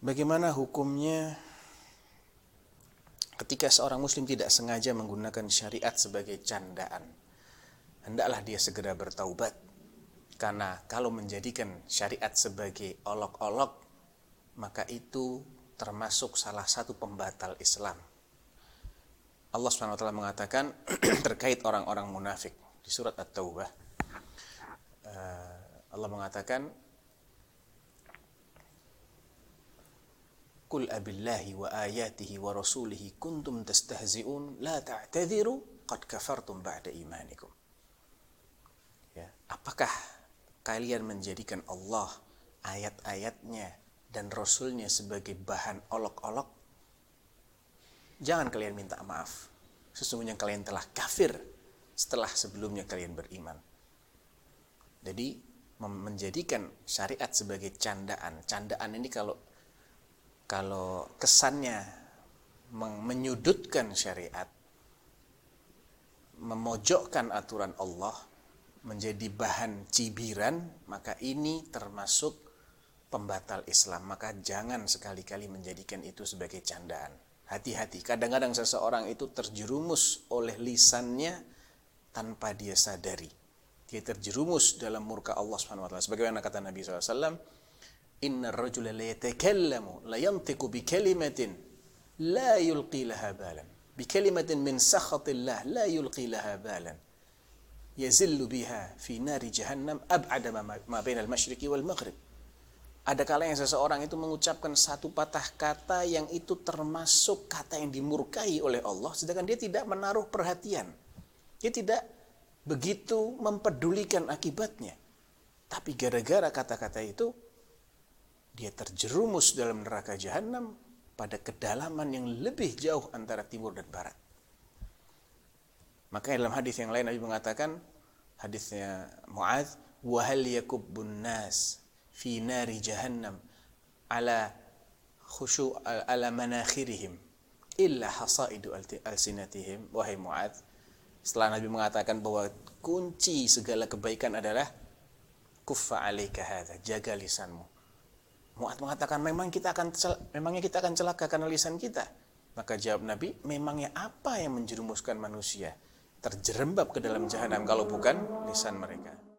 Bagaimana hukumnya ketika seorang muslim tidak sengaja menggunakan syariat sebagai candaan? Hendaklah dia segera bertaubat. Karena kalau menjadikan syariat sebagai olok-olok, maka itu termasuk salah satu pembatal Islam. Allah SWT mengatakan terkait orang-orang munafik di surat At-Taubah. Eh, Allah mengatakan Qul abillahi wa ayatihi wa rasulihi kuntum tastahzi'un la ta'tadhiru qad kafartum ba'da imanikum. Ya, apakah kalian menjadikan Allah ayat-ayatnya dan rasulnya sebagai bahan olok-olok? Jangan kalian minta maaf. Sesungguhnya kalian telah kafir setelah sebelumnya kalian beriman. Jadi menjadikan syariat sebagai candaan. Candaan ini kalau kalau kesannya menyudutkan syariat, memojokkan aturan Allah, menjadi bahan cibiran, maka ini termasuk pembatal Islam. Maka jangan sekali-kali menjadikan itu sebagai candaan. Hati-hati, kadang-kadang seseorang itu terjerumus oleh lisannya tanpa dia sadari. Dia terjerumus dalam murka Allah taala. Sebagaimana kata Nabi SAW, Inna rajula la yatakallamu la yantiqu bi kalimatin la yulqi laha balan. Bi kalimatin min sakhatillah la yulqi laha balan. Yazillu biha fi nari jahannam ab'ada ma bainal masyriqi wal maghrib. Ada kala yang seseorang itu mengucapkan satu patah kata yang itu termasuk kata yang dimurkai oleh Allah sedangkan dia tidak menaruh perhatian. Dia tidak begitu mempedulikan akibatnya. Tapi gara-gara kata-kata itu dia terjerumus dalam neraka jahanam pada kedalaman yang lebih jauh antara timur dan barat. Maka dalam hadis yang lain Nabi mengatakan hadisnya Muaz, "Wa hal yakubbun nas fi nari jahannam ala khusyu ala manakhirihim illa hasaidu alsinatihim." Wahai Muaz, setelah Nabi mengatakan bahwa kunci segala kebaikan adalah kuffa alaika hadza, jaga lisanmu Mu'ad mengatakan memang kita akan memangnya kita akan celaka karena lisan kita. Maka jawab Nabi, memangnya apa yang menjerumuskan manusia terjerembab ke dalam jahanam kalau bukan lisan mereka?